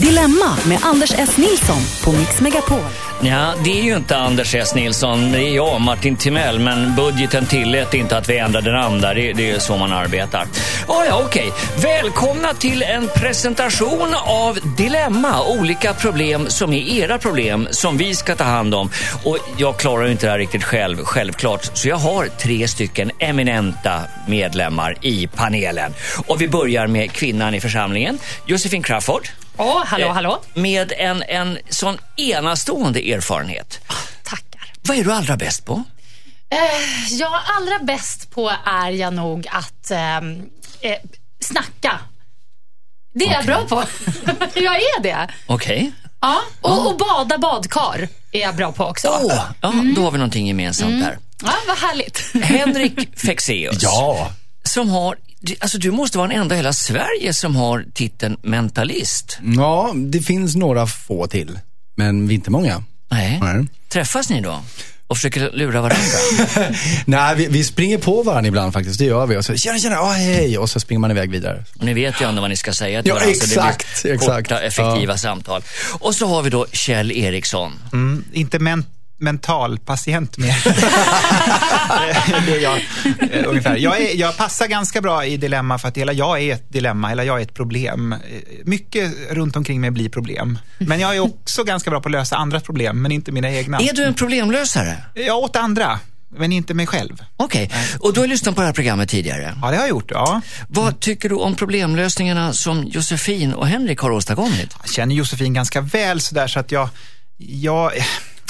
Dilemma med Anders S. Nilsson på Mix Megapol. Ja, det är ju inte Anders S. Nilsson, det är jag, Martin Timell. Men budgeten tillät inte att vi ändrade namn där. Det, det är så man arbetar. Oh, ja, okej. Välkomna till en presentation av Dilemma. Olika problem som är era problem som vi ska ta hand om. Och jag klarar ju inte det här riktigt själv, självklart. Så jag har tre stycken eminenta medlemmar i panelen. Och vi börjar med kvinnan i församlingen, Josefin Crawford. Åh, hallå, hallå. Med en, en sån enastående erfarenhet. Tackar. Vad är du allra bäst på? Eh, jag allra bäst på är jag nog att ehm, eh, snacka. Det är jag bra på. jag är det. Okej. Ja, och, och bada badkar är jag bra på också. Åh, ja, då har vi någonting gemensamt där. Ja, vad härligt. Henrik Fexeus. Ja. Som har, alltså du måste vara den enda i hela Sverige som har titeln mentalist. Ja, det finns några få till. Men vi är inte många. Nej. Nej. Träffas ni då? Och försöker lura varandra? Nej, vi, vi springer på varandra ibland faktiskt. Det gör vi. Och så, tjena, tjena, oh, hej. Och så springer man iväg vidare. Och ni vet ju ändå vad ni ska säga till Ja, varandra. så exakt, det blir exakt. Korta, effektiva samtal. Och så har vi då Kjell Eriksson. Mm, inte men, mental patient mer. det är jag, eh, ungefär. Jag, är, jag passar ganska bra i dilemma för att hela jag är ett dilemma, hela jag är ett problem. Eh, Mycket runt omkring mig blir problem. Men jag är också ganska bra på att lösa andras problem, men inte mina egna. Är du en problemlösare? Jag åt andra, men inte mig själv. Okej, och du har lyssnat på det här programmet tidigare. Ja, det har jag gjort. Ja. Vad tycker du om problemlösningarna som Josefin och Henrik har åstadkommit? Jag känner Josefin ganska väl sådär så att jag, jag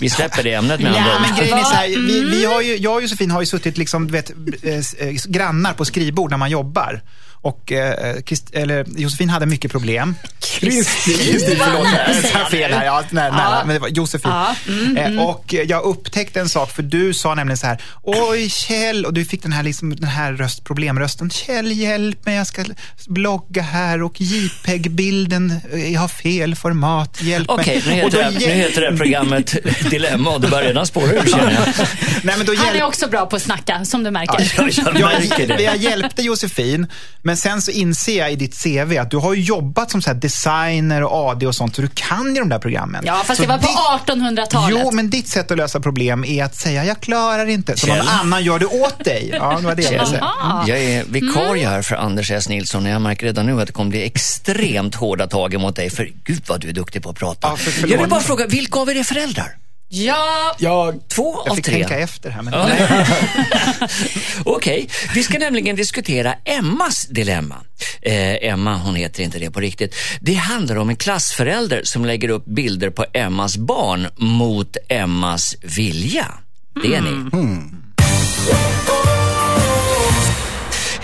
Vi släpper det ämnet med andra Ja, ord. men grejen är så här, vi, vi har ju, jag och Josefin har ju suttit liksom, vet, eh, eh, grannar på skrivbord när man jobbar. Och eh, Christ, eller, Josefin hade mycket problem. Kristin, Kristin förlåt. Jag fel här. Ja, nära, nära, men det var Josefin. Ja, Eh, och jag upptäckte en sak, för du sa nämligen så här, oj Kjell, och du fick den här, liksom, den här röst, problemrösten. Kjell, hjälp mig, jag ska blogga här och JPEG-bilden, eh, jag har fel format, hjälp Okej, nu, mig. Och heter då det- nu heter det programmet Dilemma och det börjar redan spåra ur känner jag. Nej, men då Han är också bra på att snacka, som du märker. Jag, jag märker jag, det. jag hjälpte Josefin, men sen så inser jag i ditt CV att du har ju jobbat som så här designer och AD och sånt, så du kan ju de där programmen. Ja, fast så det var på ditt- 1800-talet. Jo, men ditt sätt att lösa problem är att säga jag klarar inte, så någon Kjell. annan gör det åt dig. Ja, det var det jag ville. Jaha. Jag är vikarie här för Anders S. Nilsson och jag märker redan nu att det kommer bli extremt hårda tag emot dig. För gud vad du är duktig på att prata. Ja, jag vill bara fråga, vilka av er är föräldrar? Ja, Jag, Två Jag av fick tre? tänka efter här. Men... Ja. Okej, vi ska nämligen diskutera Emmas dilemma. Eh, Emma, hon heter inte det på riktigt. Det handlar om en klassförälder som lägger upp bilder på Emmas barn mot Emmas vilja. Det är ni.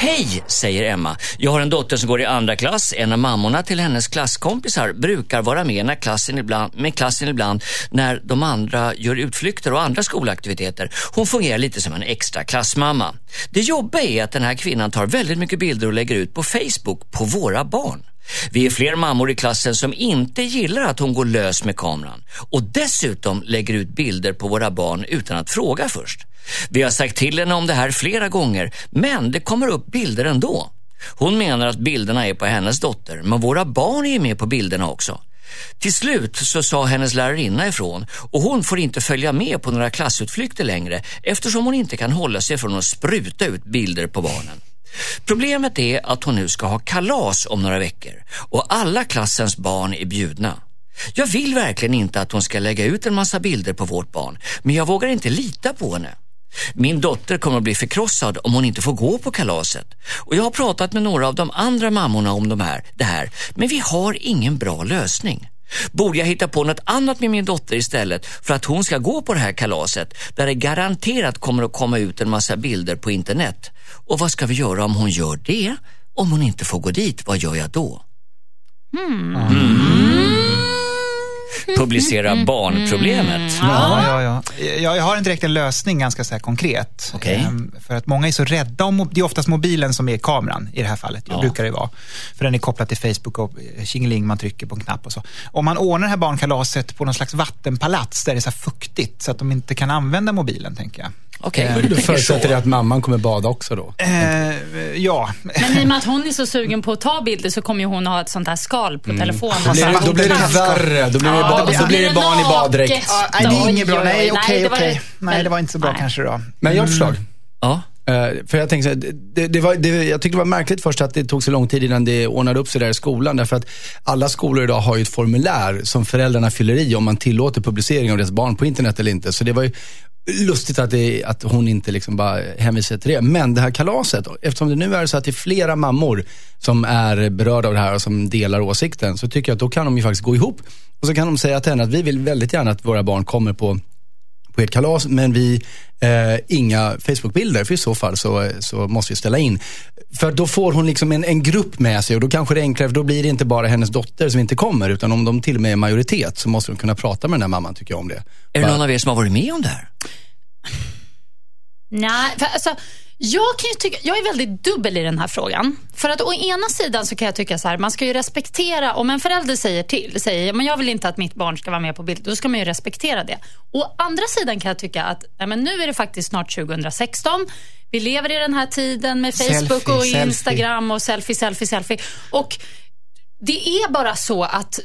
Hej, säger Emma. Jag har en dotter som går i andra klass. En av mammorna till hennes klasskompisar brukar vara med, när klassen ibland, med klassen ibland när de andra gör utflykter och andra skolaktiviteter. Hon fungerar lite som en extra klassmamma. Det jobbiga är att den här kvinnan tar väldigt mycket bilder och lägger ut på Facebook på våra barn. Vi är fler mammor i klassen som inte gillar att hon går lös med kameran och dessutom lägger ut bilder på våra barn utan att fråga först. Vi har sagt till henne om det här flera gånger, men det kommer upp bilder ändå. Hon menar att bilderna är på hennes dotter, men våra barn är med på bilderna också. Till slut så sa hennes lärarinna ifrån och hon får inte följa med på några klassutflykter längre eftersom hon inte kan hålla sig från att spruta ut bilder på barnen. Problemet är att hon nu ska ha kalas om några veckor och alla klassens barn är bjudna. Jag vill verkligen inte att hon ska lägga ut en massa bilder på vårt barn, men jag vågar inte lita på henne. Min dotter kommer att bli förkrossad om hon inte får gå på kalaset. Och jag har pratat med några av de andra mammorna om de här, det här, men vi har ingen bra lösning. Borde jag hitta på något annat med min dotter istället för att hon ska gå på det här kalaset där det garanterat kommer att komma ut en massa bilder på internet? Och vad ska vi göra om hon gör det? Om hon inte får gå dit, vad gör jag då? Mm. Publicera barnproblemet. Ja, ja, ja. Jag, jag har inte direkt en lösning ganska så här konkret. Okej. Ehm, För att många är så rädda om, det är oftast mobilen som är kameran i det här fallet. Det Ja. brukar det vara. För den är kopplad till Facebook och eh, tjingeling, man trycker på en knapp och så. Om man ordnar det här barnkalaset på någon slags vattenpalats där det är så här fuktigt så att de inte kan använda mobilen, tänker jag. Okej, Eh, du Då tänker förutsätter det att mamman kommer bada också då. Eh, ja, Men i och med att hon är så sugen på att ta bilder så kommer ju hon ha ett sånt här skal på telefonen. Då blir, det, då blir det värre. Då blir det, Ja, ba, då blir det barn i baddräkt. Ah, nej, det är inget bra. Nej, okej, var- okej. Nej, det var inte så bra nej. kanske då. Men jag har ett förslag. Ja. Eh, för jag tänkte så här, det, det var, det, jag tyckte det var märkligt först att det tog så lång tid innan det ordnade upp sig där i skolan. Därför att alla skolor idag har ju ett formulär som föräldrarna fyller i om man tillåter publicering av deras barn på internet eller inte. Så det var ju lustigt att, det, att hon inte liksom bara hänvisar till det. Men det här kalaset, eftersom det nu är så att det är flera mammor som är berörda av det här och som delar åsikten, så tycker jag att då kan de ju faktiskt gå ihop. Och så kan de säga till henne att vi vill väldigt gärna att våra barn kommer på på ert kalas, men vi, eh, inga Facebook-bilder, för i så fall så, så måste vi ställa in. För då får hon liksom en, en grupp med sig och då kanske det är enklare, för då blir det inte bara hennes dotter som inte kommer, utan om de till och med är majoritet så måste de kunna prata med den här mamman, tycker jag om det. Är det någon av er som har varit med om det här? Nej, för alltså, jag, kan ju tycka, jag är väldigt dubbel i den här frågan. För att å ena sidan så kan jag tycka så här, man ska ju respektera, om en förälder säger till, säger men jag vill inte att mitt barn ska vara med på bild, då ska man ju respektera det. Å andra sidan kan jag tycka att ja, men nu är det faktiskt snart 2016. Vi lever i den här tiden med Facebook Selfie, och selfie. Instagram och selfie, selfie, selfie. Och det är bara så att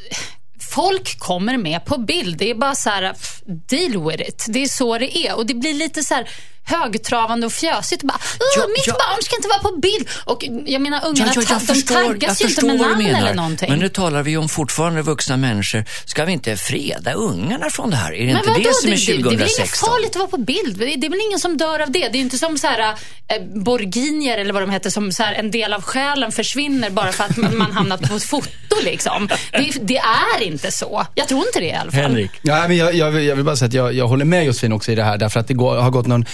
folk kommer med på bild. Det är bara så här, deal with it. Det är så det är. Och det blir lite så här högtravande och fjösigt. Bara, "Åh, Ja, mitt ja. barn ska inte vara på bild. Och jag menar, ungarna Ja, ja, jag ta- de förstår, jag taggas ju inte med namn eller menar. någonting. Men nu talar vi om fortfarande vuxna människor. Ska vi inte freda ungarna från det här? Är det Men inte vadå? det som är det, det, det är väl inget 2016? farligt att vara på bild? Det är, det är väl ingen som dör av det? Det är inte som så här, eh, borginier eller vad de heter, som så här, en del av själen försvinner bara för att man, man hamnat på ett foto. Liksom. Det, det är inte så. Jag tror inte det i alla fall. Henrik? Ja, men jag, jag, vill- jag vill bara säga att jag, jag håller med Josefin också i det här, därför att det går, har gått någon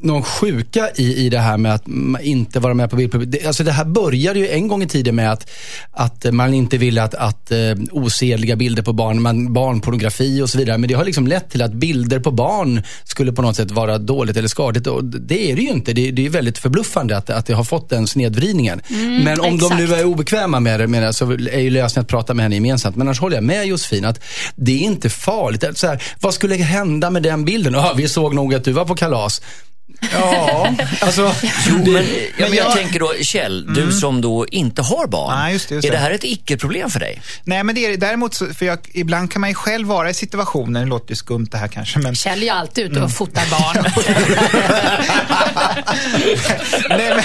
någon sjuka i, i det här med att mm, inte vara med på bild. Det, alltså det här började ju en gång i tiden med att, att man inte ville att, att eh, osedliga bilder på barn, man, barnpornografi och så vidare. Men det har liksom lett till att bilder på barn skulle på något sätt vara dåligt eller skadligt. Och det är det ju inte. Det, det är väldigt förbluffande att, att det har fått den snedvridningen. Men om de nu exakt. är obekväma med det, med det så är ju lösningen att prata med henne gemensamt. Men annars håller jag med Josefin att det är inte farligt. Så här, vad skulle hända med den bilden? Ja, vi såg nog att du var på kalas. Ja, alltså. Jo, men, men jag, jag- tänker då, Kjell, du som då inte har barn. Ja, just det, just är det det. här ett icke-problem för dig? Nej, men det är det däremot, så, för jag, ibland kan man ju själv vara i situationer, det låter ju skumt det här kanske, men Kjell är ju alltid ute och Mm. fotar barn. Nej, men,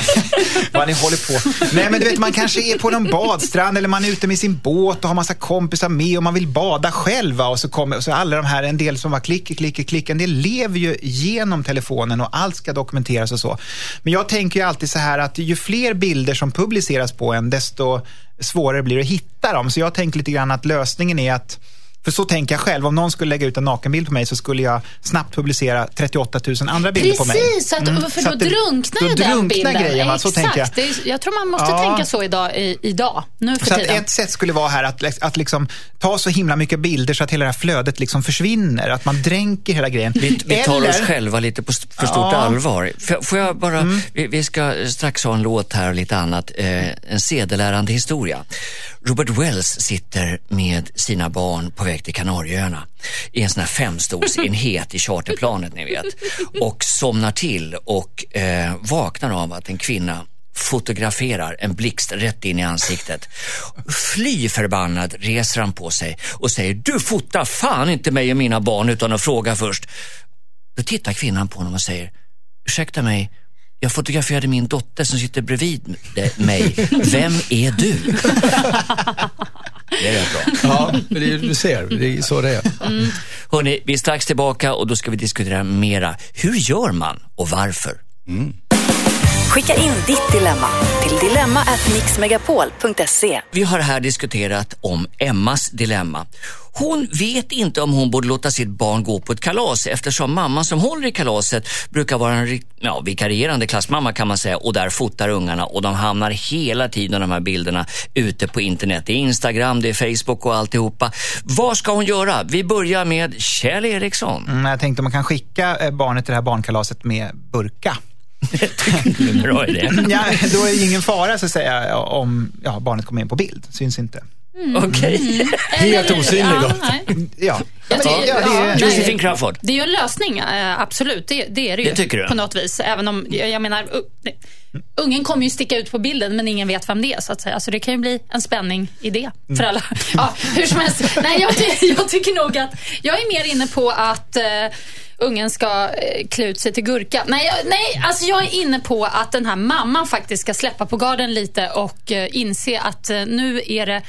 vad ni håller på. Nej, men du vet, man kanske är på någon badstrand eller man är ute med sin båt och har massa kompisar med och man vill bada själv. va, Och så kommer och så alla de här, en del som var klick, klick, klick, en del lever ju genom telefonen och allt ska dokumenteras och så. Men jag tänker ju alltid så här att ju fler bilder som publiceras på en, desto svårare blir det att hitta dem. Så jag tänker lite grann att lösningen är att för så tänker jag själv, om någon skulle lägga ut en nakenbild på mig så skulle jag snabbt publicera 38 000 andra bilder på mig. Precis, så att, Mm, för så då att det- drunknar då ju den drunknar bilden. grejen, va? så Exakt. tänker jag. Det jag tror man måste Ja. tänka så idag, i, idag nu för Så att tiden. ett sätt skulle vara här att, att liksom ta så himla mycket bilder så att hela det här flödet liksom försvinner. Att man dränker hela grejen. Vi, vi tar Eller- oss själva lite på för stort Ja. allvar. Får, får jag bara, vi, vi ska strax ha en låt här och lite annat. Eh, en sedelärande historia. Robert Wells sitter med sina barn på väg till Kanarieöarna i en sån här femstolsenhet i charterplanet ni vet och somnar till och eh, vaknar av att en kvinna fotograferar en blixt rätt in i ansiktet. Fly förbannad reser han på sig och säger du fotar fan inte mig och mina barn utan att fråga först. Då tittar kvinnan på honom och säger ursäkta mig, jag fotograferade min dotter som sitter bredvid mig. Vem är du? Det är rätt bra. Ja, men det är, du ser, det är så det är. Hörrni, vi är strax tillbaka och då ska vi diskutera mera. Hur gör man och varför? Skicka in ditt dilemma till dilemma@mixmegapol.se. Vi har här diskuterat om Emmas dilemma. Hon vet inte om hon borde låta sitt barn gå på ett kalas eftersom mamman som håller i kalaset brukar vara en ja, vikarierande klassmamma kan man säga och där fotar ungarna och de hamnar hela tiden de här bilderna ute på internet. Det är Instagram, det är Facebook och alltihopa. Vad ska hon göra? Vi börjar med Kjell Eriksson. Mm, jag tänkte man kan skicka eh, barnet till det här barnkalaset med burka. Bra idé. Ja, då är det ingen fara så att säga om ja, barnet kommer in på bild. Syns inte. Okej. Helt osynlig ja, då. Ja. Det är- Josefin nej. Crawford. Det är ju en lösning, eh, absolut. Det, det är det ju. Det tycker du? På något vis. Även om, jag menar. Ungen kommer ju sticka ut på bilden men ingen vet vem det är så att säga. Så det kan ju bli en spänning i det för alla. Ja, hur som helst. Nej, jag, jag tycker nog att, jag är mer inne på att eh, ungen ska eh, klä ut sig till gurka. Nej, jag, nej, alltså jag är inne på att den här mamman faktiskt ska släppa på garden lite och eh, inse att eh, nu är det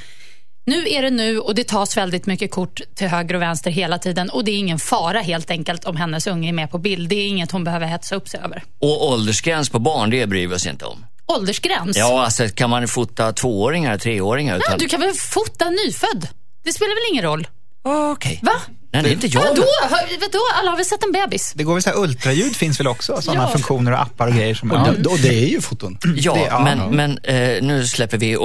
nu är det nu och det tas väldigt mycket kort till höger och vänster hela tiden och det är ingen fara helt enkelt om hennes unge är med på bild. Det är inget hon behöver hetsa upp sig över. Och åldersgräns på barn, det bryr vi oss inte om. Åldersgräns? Ja, alltså kan man fota tvååringar, treåringar? Utan... du kan väl fota nyfödd? Det spelar väl ingen roll? Okej. Va? Nej, det är inte jag. Vadå? Vadå? Alla har väl sett en bebis? Det går väl så här, ultraljud finns väl också? Sådana Ja. funktioner och appar och grejer. Som, Och, ja. det, och det är ju foton. Ja, Det- ja. men, men eh, nu släpper vi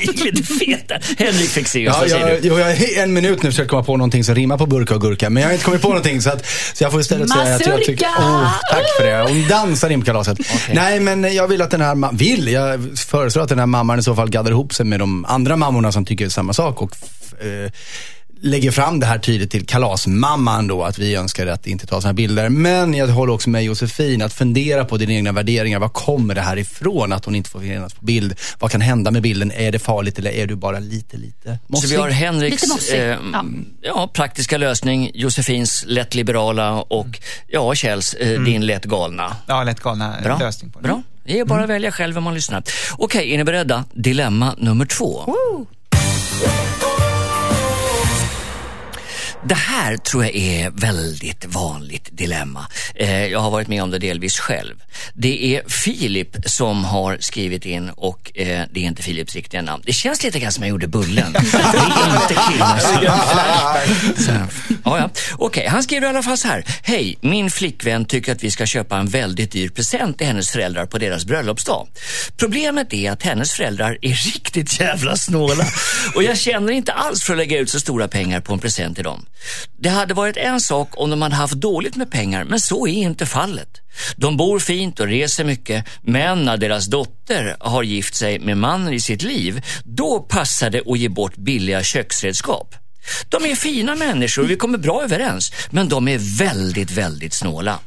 gick lite fet där. Henrik Fexeus, Ja, vad säger jag, du? jag, jag har en minut nu försökt komma på någonting som rimmar på burka och gurka, men jag har inte kommit på någonting. Så, att, så jag får istället säga att jag tycker... Oh, tack för det. Hon dansar in på kalaset. Nej, men jag vill att den här... Vill? Jag föreslår att den här mamman i så fall gaddar ihop sig med de andra mammorna som tycker samma sak och eh, lägger fram det här tydligt till kalasmamman då, att vi önskar att inte ta sådana här bilder. Men jag håller också med Josefin att fundera på dina egna värderingar. Var kommer det här ifrån att hon inte får finnas på bild? Vad kan hända med bilden? Är det farligt eller är du bara lite, lite Så mossig? vi har Henriks eh, ja. ja, praktiska lösning, Josefins lätt liberala och ja, Kjells, eh, din lätt galna. ja, lätt galna Bra. lösning på det. Bra. Det är bara att välja själv om man lyssnar. Okej, är ni beredda? Dilemma nummer två. Det här tror jag är väldigt vanligt dilemma. Eh, jag har varit med om det delvis själv. Det är Filip som har skrivit in och eh, det är inte Filips riktiga namn. Det känns lite grann som jag gjorde Bullen. Det är inte. Ja, ja. Okej, han skriver i alla fall så här. Hej, min flickvän tycker att vi ska köpa en väldigt dyr present till hennes föräldrar på deras bröllopsdag. Problemet är att hennes föräldrar är riktigt jävla snåla och jag känner inte alls för att lägga ut så stora pengar på en present till dem. Det hade varit en sak om de hade haft dåligt med pengar, men så är inte fallet. De bor fint och reser mycket, men när deras dotter har gift sig med mannen i sitt liv, då passar det att ge bort billiga köksredskap. De är fina människor och vi kommer bra överens, men de är väldigt, väldigt snåla.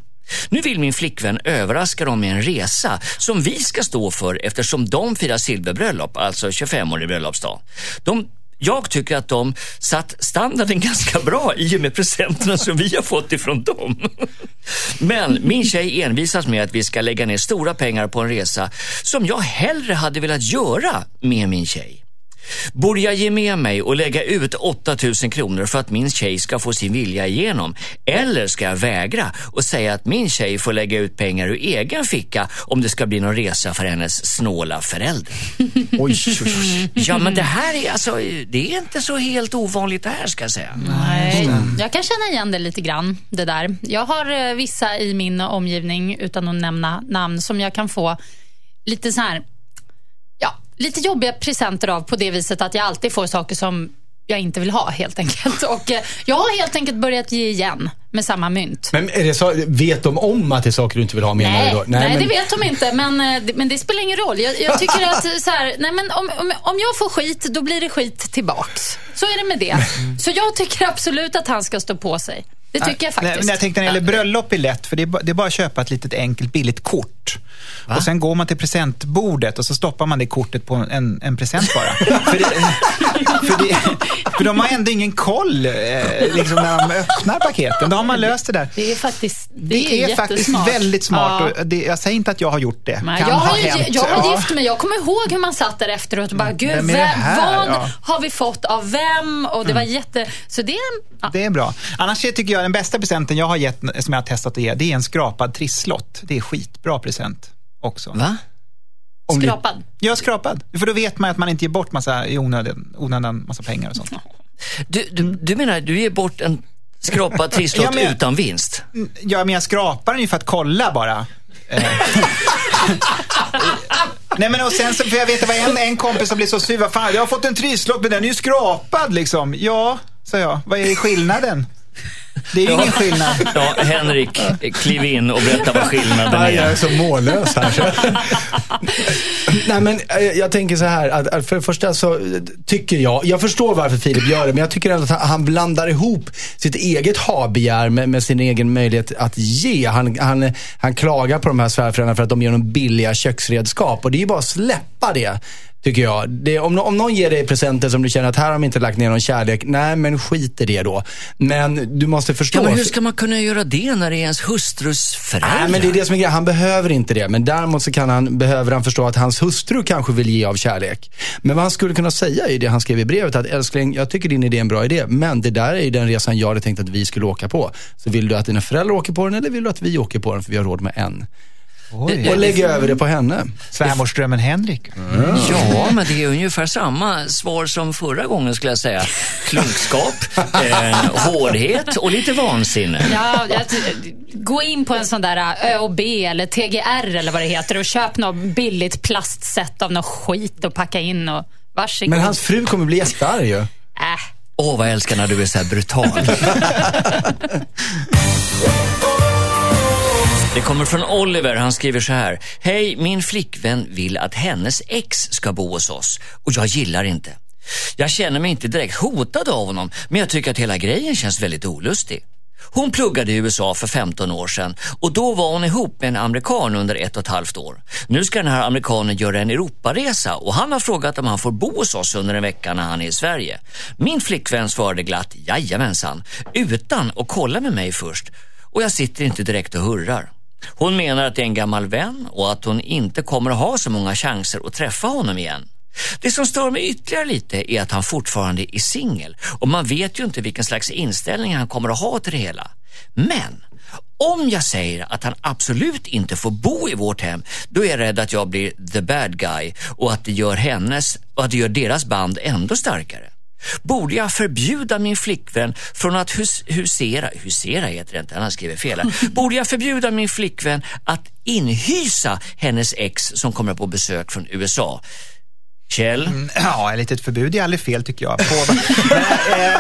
Nu vill min flickvän överraska dem med en resa som vi ska stå för eftersom de firar silverbröllop, alltså 25-årig bröllopsdag. De jag tycker att de satt standarden ganska bra i och med presenterna som vi har fått ifrån dem. Men min tjej envisas med att vi ska lägga ner stora pengar på en resa som jag hellre hade velat göra med min tjej. Borde jag ge med mig och lägga ut 8000 kronor för att min tjej ska få sin vilja igenom? Eller ska jag vägra och säga att min tjej får lägga ut pengar ur egen ficka om det ska bli någon resa för hennes snåla förälder? Oj, oj, oj. Ja, men det här är alltså, det är inte så helt ovanligt det här ska jag säga. Nej, jag kan känna igen det lite grann, det där. Jag har eh, vissa i min omgivning, utan att nämna namn, som jag kan få lite så här, lite jobbiga presenter av på det viset att jag alltid får saker som jag inte vill ha helt enkelt. Och eh, jag har helt enkelt börjat ge igen med samma mynt. Men är det så, vet de om att det är saker du inte vill ha menar Nej, du då? nej, men, det vet de inte. Men, eh, det- men det spelar ingen roll. Jag, jag tycker att eh, så här, nej, men om, om, om jag får skit, då blir det skit tillbaks. Så är det med det. Så jag tycker absolut att han ska stå på sig. Det tycker jag Nej, faktiskt. men jag tänkte när det gäller bröllop är lätt, för det är, bara, det är bara att köpa ett litet enkelt billigt kort. Och sen går man till presentbordet och så stoppar man det kortet på en, en present bara. för, det, för, det, för de har ändå ingen koll eh, liksom när de öppnar paketen. Då har man löst det där. Det är faktiskt det Det är, faktiskt jättesmart. väldigt smart. Ja. Och det, jag säger inte att jag har gjort det. Kan jag, ha har ju, hänt. jag har Ja. gift mig. Jag kommer ihåg hur man satt där efteråt och bara, gud, Vem är vad Ja. Mm. har vi fått av vem? Och det var jätte... Så det är... Ja. Det är bra. Annars tycker jag den bästa presenten jag har gett, som jag har testat att ge, det är en skrapad trisslott. Det är skitbra present också. Va? om Skrapad. Ja, skrapad. För då vet man att man inte ger bort massa i onödan, onödan massa pengar och sånt. Du, du, du menar, du ger bort en skrapad trisslott Ja, men- utan vinst? Ja, men jag skrapar den ju för att kolla bara. Eh. Nej men och sen så, för jag vet det var en, en kompis som blev så sur, vad fan, jag har fått en trisslott men den är ju skrapad liksom. Ja, sa jag, vad är skillnaden? Det är ju ingen skillnad. Ja, Henrik, kliv in och berätta vad skillnaden Nej, jag är är. så mållös här. Så. Nej, men eh, jag tänker så här, att för det första så eh, tycker jag, jag förstår varför Filip gör det, men jag tycker ändå att han- han blandar ihop sitt eget habegär med, med sin egen möjlighet att ge. Han, han, han klagar på de här svärföräldrarna för att de ger honom billiga köksredskap och det är ju bara att släppa det. Tycker jag. Det, om, om någon ger dig presenter som du känner att här har de inte lagt ner någon kärlek, nej men skit i det då. Men du måste förstå. Ja, men hur ska man kunna göra det när det är ens hustrus föräldrar? Nej, men det är det som är grejen. Han behöver inte det. Men däremot så kan han, behöver han förstå att hans hustru kanske vill ge av kärlek. Men vad han skulle kunna säga är det han skrev i brevet. Att älskling, jag tycker din idé är en bra idé. Men det där är ju den resan jag hade tänkt att vi skulle åka på. Så vill du att dina föräldrar åker på den eller vill du att vi åker på den? För vi har råd med en. Oj. Och lägg över det på henne. Svärmorsdrömmen Henrik. Ja, men det är ungefär samma svar som förra gången skulle jag säga. Klokskap, eh, hårdhet och lite vansinne. Ja, jag, gå in på en sån där Ö och B eller TGR eller vad det heter och köp något billigt plastset av något skit och packa in och varsågod. Men hans fru kommer bli jättearg ju. Äh. Åh, vad jag älskar när du är så här brutal. Det kommer från Oliver. Han skriver så här. Hej, min flickvän vill att hennes ex ska bo hos oss och jag gillar inte. Jag känner mig inte direkt hotad av honom, men jag tycker att hela grejen känns väldigt olustig. Hon pluggade i USA för 15 år sedan och då var hon ihop med en amerikan under ett och ett halvt år. Nu ska den här amerikanen göra en Europaresa och han har frågat om han får bo hos oss under en vecka när han är i Sverige. Min flickvän svarade glatt jajamensan, utan att kolla med mig först och jag sitter inte direkt och hurrar. Hon menar att det är en gammal vän och att hon inte kommer att ha så många chanser att träffa honom igen. Det som stör mig ytterligare lite är att han fortfarande är singel och man vet ju inte vilken slags inställning han kommer att ha till det hela. Men om jag säger att han absolut inte får bo i vårt hem, då är jag rädd att jag blir the bad guy och att det gör hennes och att det gör deras band ändå starkare. Borde jag förbjuda min flickvän från att hus husera, husera heter det inte, han har skrivit fel här. Borde jag förbjuda min flickvän att inhysa hennes ex som kommer på besök från USA? Kjell? Ja, ett litet förbud är aldrig fel tycker jag. På, men, eh,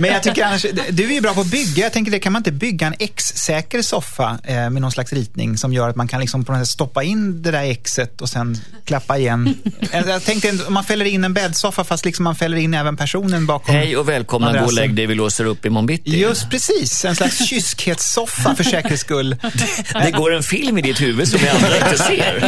men jag tycker annars, du är ju bra på att bygga. Jag tänker det kan man inte bygga en X-säker soffa eh, med någon slags ritning som gör att man kan liksom på något sätt stoppa in det där Xet och sen klappa igen. Eh, Jag tänkte man fäller in en bäddsoffa fast liksom man fäller in även personen bakom. Hej och välkomna, gå och lägg dig, vi låser upp imorgon bitti. Just precis, en slags kyskhetssoffa för säkert skull. Det går en film i ditt huvud som vi andra inte ser.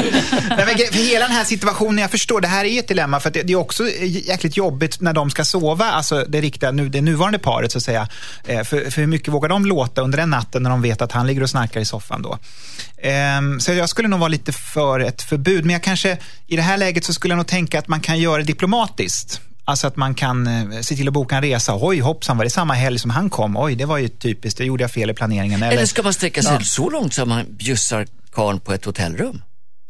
Nej, men för hela den här situationen, jag förstår, det här är ett dilemma för att det, det är också jäkligt jobbigt när de ska sova, alltså det riktiga, nu, det nuvarande paret så att säga. Eh, För, för hur mycket vågar de låta under den natten när de vet att han ligger och snarkar i soffan då? Ehm, Så jag skulle nog vara lite för ett förbud, men jag kanske, i det här läget så skulle jag nog tänka att man kan göra det diplomatiskt. Alltså att man kan eh, se till att boka en resa. Oj, hoppsan, var det samma helg som han kom? Oj, det var ju typiskt, det gjorde jag fel i planeringen. Eller ska man sträcka sig så långt som man bjussar karln på ett hotellrum?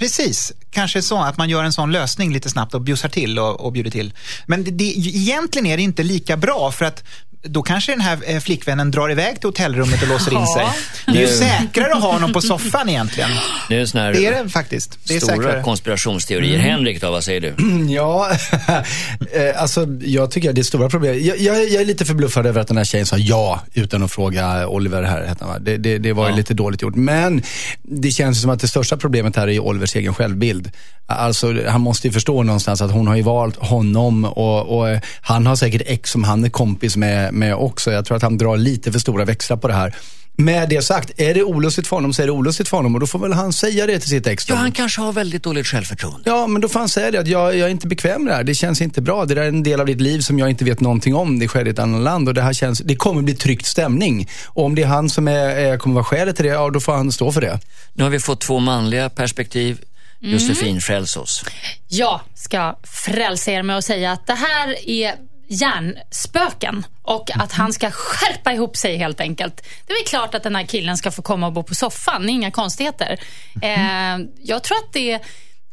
Precis, kanske så att man gör en sån lösning lite snabbt och bjussar till och, och bjuder till. Men det, det, egentligen är det inte lika bra för att då kanske den här eh, flickvännen drar iväg till hotellrummet och låser in sig. Det är ju säkrare att ha honom på soffan egentligen. Det är sån här Det är det faktiskt. Det är stora säkrare. konspirationsteorier. Henrik då, vad säger du? Ja, eh, alltså jag tycker att det är stora problem. Jag, jag, jag är lite förbluffad över att den här tjejen sa ja utan att fråga Oliver här. Hette han, va? det, det, det var ju Ja. lite dåligt gjort. Men det känns som att det största problemet här är Olivers egen självbild. Alltså han måste ju förstå någonstans att hon har ju valt honom och, och eh, han har säkert ex som han är kompis med, med också. Jag tror att han drar lite för stora växlar på det här. Med det sagt, är det olustigt för honom så är det olustigt för honom och då får väl han säga det till sitt ex. Ja, han kanske har väldigt dåligt självförtroende. Ja, men då får han säga det att jag, jag är inte bekväm med det här. Det känns inte bra. Det där är en del av ditt liv som jag inte vet någonting om. Det sker i ett annat land och det här känns, det kommer bli tryckt stämning. Och om det är han som är, är, kommer vara skälet till det, ja då får han stå för det. Nu har vi fått två manliga perspektiv. Josefin, fräls oss. Jag ska frälsa er med att säga att det här är hjärnspöken och att han ska skärpa ihop sig helt enkelt. Det är klart att den här killen ska få komma och bo på soffan, inga konstigheter. Eh, jag tror att det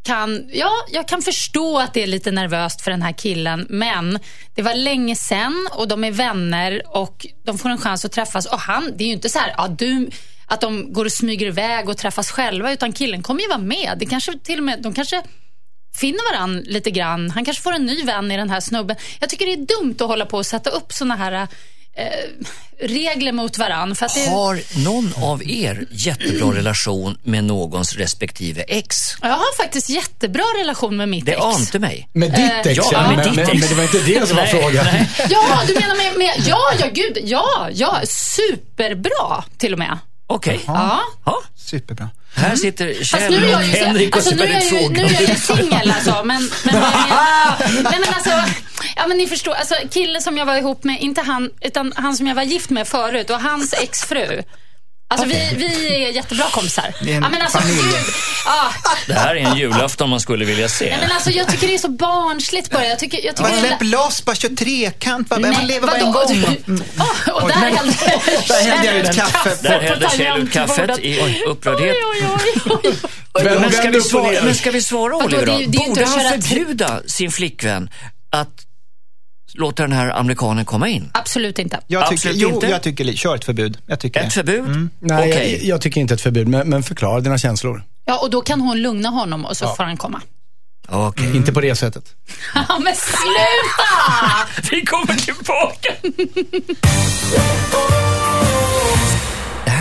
kan, ja, jag kan förstå att det är lite nervöst för den här killen, men det var länge sen och de är vänner och de får en chans att träffas. Och han, det är ju inte så här, ja, du, att de går och smyger iväg och träffas själva, utan killen kommer ju vara med. Det kanske till och med, de kanske finner varann lite grann. Han kanske får en ny vän i den här snubben. Jag tycker det är dumt att hålla på och sätta upp såna här regler mot varann. För att det, Har någon av er jättebra relation med någons respektive ex? jag har faktiskt jättebra relation med mitt Det ex. ante mig. Med ditt ex, ja, ja, med ditt men, ex. men det var inte det som var frågan. Ja, du menar med, med... Ja, ja, gud. Ja, ja. Superbra till och med. Okej. Ja. Ja. Superbra. Här sitter Fast Kjell nu är jag och ju, Henrik och alltså, nu är jag ju, nu är jag ju singel alltså. Men, men, jag nej men alltså, ja men ni förstår. Alltså killen som jag var ihop med, inte han, utan han som jag var gift med förut och hans exfru. Alltså vi, vi är jättebra kompisar. Det är en ja, men alltså, familj. Gud, ja, Det här är en julafton man skulle vilja se. nej, men alltså, jag tycker det är så barnsligt bara. Jag tycker, jag tycker Men det- släpp loss, bara kör trekant. Bara, man lever bara en gång. Du- Åh, och där hällde jag ut kaffe. Där hällde Kjell ut kaffet i upprördhet. Oj, oj, oj, oj. Vem- Men ska, vi svara, ner? men ska vi svara Vadå, Oliver då? Borde han förbjuda sin flickvän att låta den här amerikanen komma in? Absolut inte. Jag tycker, Absolut jo, inte. jag tycker, kör ett förbud. Jag tycker Ett förbud? Nej, Okej. jag, jag tycker inte ett förbud, men, men förklara dina känslor. Ja, och då kan hon lugna honom och så får han komma. Okej. Inte på det sättet. Ja, men sluta! Vi kommer tillbaka.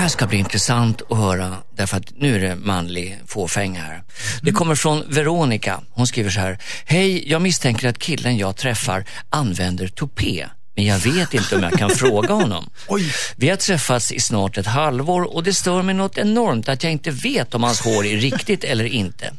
Det här ska bli intressant att höra därför att nu är det manlig fåfänga här. Det kommer från Veronica. Hon skriver så här. Hej, jag misstänker att killen jag träffar använder tupé. Men jag vet inte om jag kan fråga honom. Oj. Vi har träffats i snart ett halvår och det stör mig något enormt att jag inte vet om hans hår är riktigt eller inte.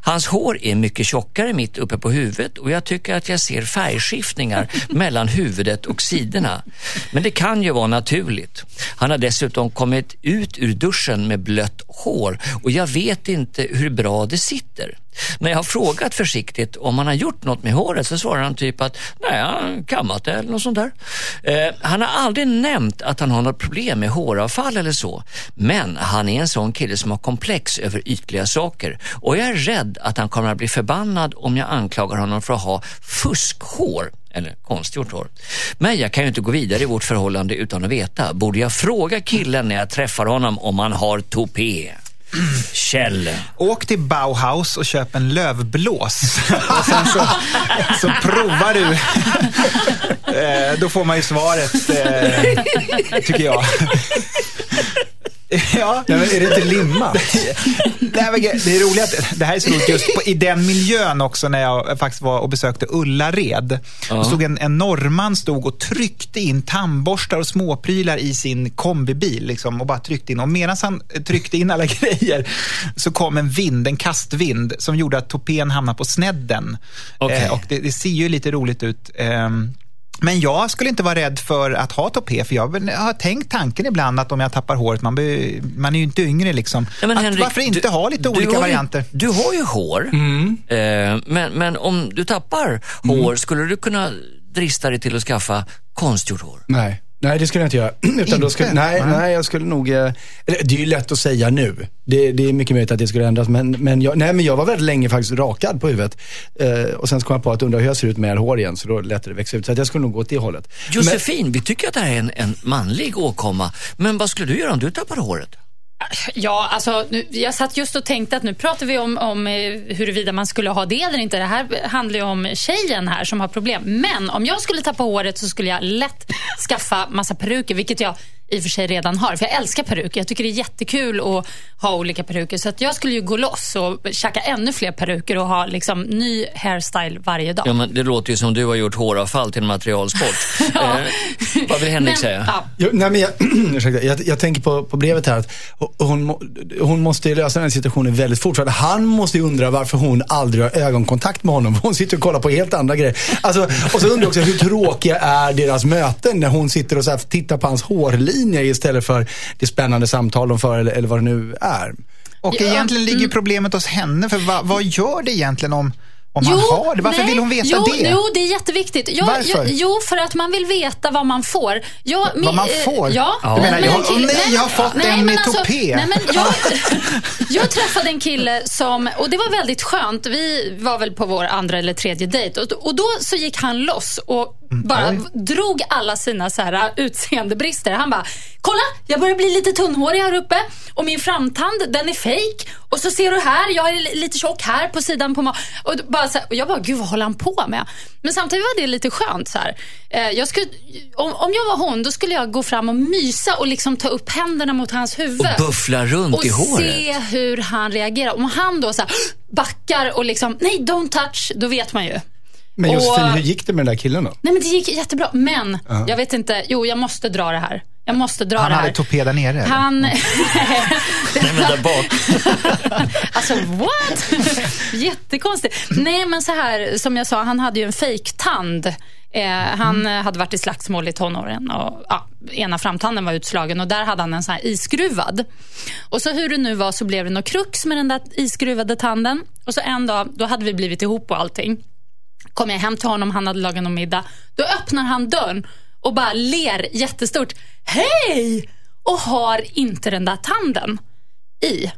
Hans hår är mycket tjockare mitt uppe på huvudet och jag tycker att jag ser färgskiftningar mellan huvudet och sidorna. Men det kan ju vara naturligt. Han har dessutom kommit ut ur duschen med blött hår och jag vet inte hur bra det sitter. När jag har frågat försiktigt om han har gjort något med håret så svarar han typ att nej, han har kammat det eller något sånt där. Eh, han har aldrig nämnt att han har något problem med håravfall eller så. Men han är en sån kille som har komplex över ytliga saker och jag är rädd att han kommer att bli förbannad om jag anklagar honom för att ha fuskhår eller konstgjort hår. Men jag kan ju inte gå vidare i vårt förhållande utan att veta. Borde jag fråga killen när jag träffar honom om han har tupé? Kjell. Åk till Bauhaus och köp en lövblås. och sen så, så provar du. Eh, då får man ju svaret, eh, tycker jag. ja. Nej, men är det inte limmat? Nej, men det är roligt att det här är så roligt just på, i den miljön också när jag faktiskt var och besökte Ullared. Då stod en, en norrman stod och tryckte in tandborstar och småprylar i sin kombibil liksom, och bara tryckte in. Och medan han tryckte in alla grejer så kom en vind, en kastvind som gjorde att topén hamnade på snedden. Okej. Eh, och det, det ser ju lite roligt ut. Ehm, men jag skulle inte vara rädd för att ha topé, för jag har tänkt tanken ibland att om jag tappar håret, man, be, man är ju inte yngre liksom. Ja, men att Henrik, varför inte du- ha lite du olika har ju- varianter? Du har ju hår, eh, men, men om du tappar hår, skulle du kunna drista dig till att skaffa konstgjort hår? Nej. Nej, det skulle jag inte göra. Utan Då skulle, Inte? nej, Nej. nej, jag skulle nog... eh, det är ju lätt att säga nu. Det, det är mycket möjligt att det skulle ändras. Men, men, jag, nej, men jag var väldigt länge faktiskt rakad på huvudet. Eh, och sen så kom jag på att undra hur jag ser ut med hår igen. Så då lät det växa ut. Så jag skulle nog gå åt det hållet. Josefin, vi tycker att det här är en, en manlig åkomma, men vad skulle du göra om du tappar håret? Ja, alltså, nu, jag satt just och tänkte att nu pratar vi om, om eh, huruvida man skulle ha det eller inte. Det här handlar ju om tjejen här som har problem. Men om jag skulle tappa håret så skulle jag lätt skaffa massa peruker, vilket jag i och för sig redan har. För jag älskar peruker. Jag tycker det är jättekul att ha olika peruker. Så att jag skulle ju gå loss och käka ännu fler peruker och ha liksom ny hairstyle varje dag. Ja, men det låter ju som du har gjort håravfall till en materialsport. Ja. eh, vad vill Henrik Men, säga? Ja, Jo, nej, men jag, ursäkta, jag, jag tänker på, på brevet här att hon, hon måste ju lösa den här situationen väldigt fort. För att han måste ju undra varför hon aldrig har ögonkontakt med honom. Hon sitter och kollar på helt andra grejer. Alltså, och så undrar jag också hur tråkiga är deras möten när hon sitter och så här tittar på hans hårlinjer istället för det spännande samtal de för eller, eller vad det nu är. Och Ja, egentligen ligger mm. problemet hos henne, för vad, vad gör det egentligen om, om han har det? Varför nej, vill hon veta jo, det? Jo, det är jätteviktigt. Jo, Varför? Jo, jo, för att man vill veta vad man får. Jag, Vad man eh, får? Ja. Du menar, men jag- kille- åh nej, jag har fått nej, en men med alltså. Nej, men jag, jag träffade en kille som, och det var väldigt skönt. Vi var väl på vår andra eller tredje dejt och, och då så gick han loss och Bara drog alla sina så här, uh, utseendebrister. Han bara, kolla jag börjar bli lite tunnhårig här uppe och min framtand den är fake. Och så ser du här, jag är lite tjock här på sidan på och bara så här, och Jag bara, gud vad håller han på med? Men samtidigt var det lite skönt. Så här. Eh, jag skulle, om, om jag var hon, då skulle jag gå fram och mysa och liksom ta upp händerna mot hans huvud. Och buffla runt och i håret. se hur han reagerar. Om han då så här, backar och liksom, nej don't touch, då vet man ju. Men Josefin, Och- hur gick det med den där killen då? Nej men det gick jättebra. Men, jag vet inte, jo jag måste dra det här. Jag måste dra Han det här. hade tupé där nere. Han... Nej, men där bak. alltså what? Jättekonstigt. Nej men så här, som jag sa, han hade ju en fejktand. Eh, han eh, hade varit i slagsmål i tonåren och ja, ena framtanden var utslagen och där hade han en sån här iskruvad. Och så hur det nu var så blev det något krux med den där iskruvade tanden. Och så en dag, då hade vi blivit ihop och allting. Kom jag hem till honom, han hade lagat någon middag. Då öppnar han dörren och bara ler jättestort. Hej! Och har inte den där tanden i.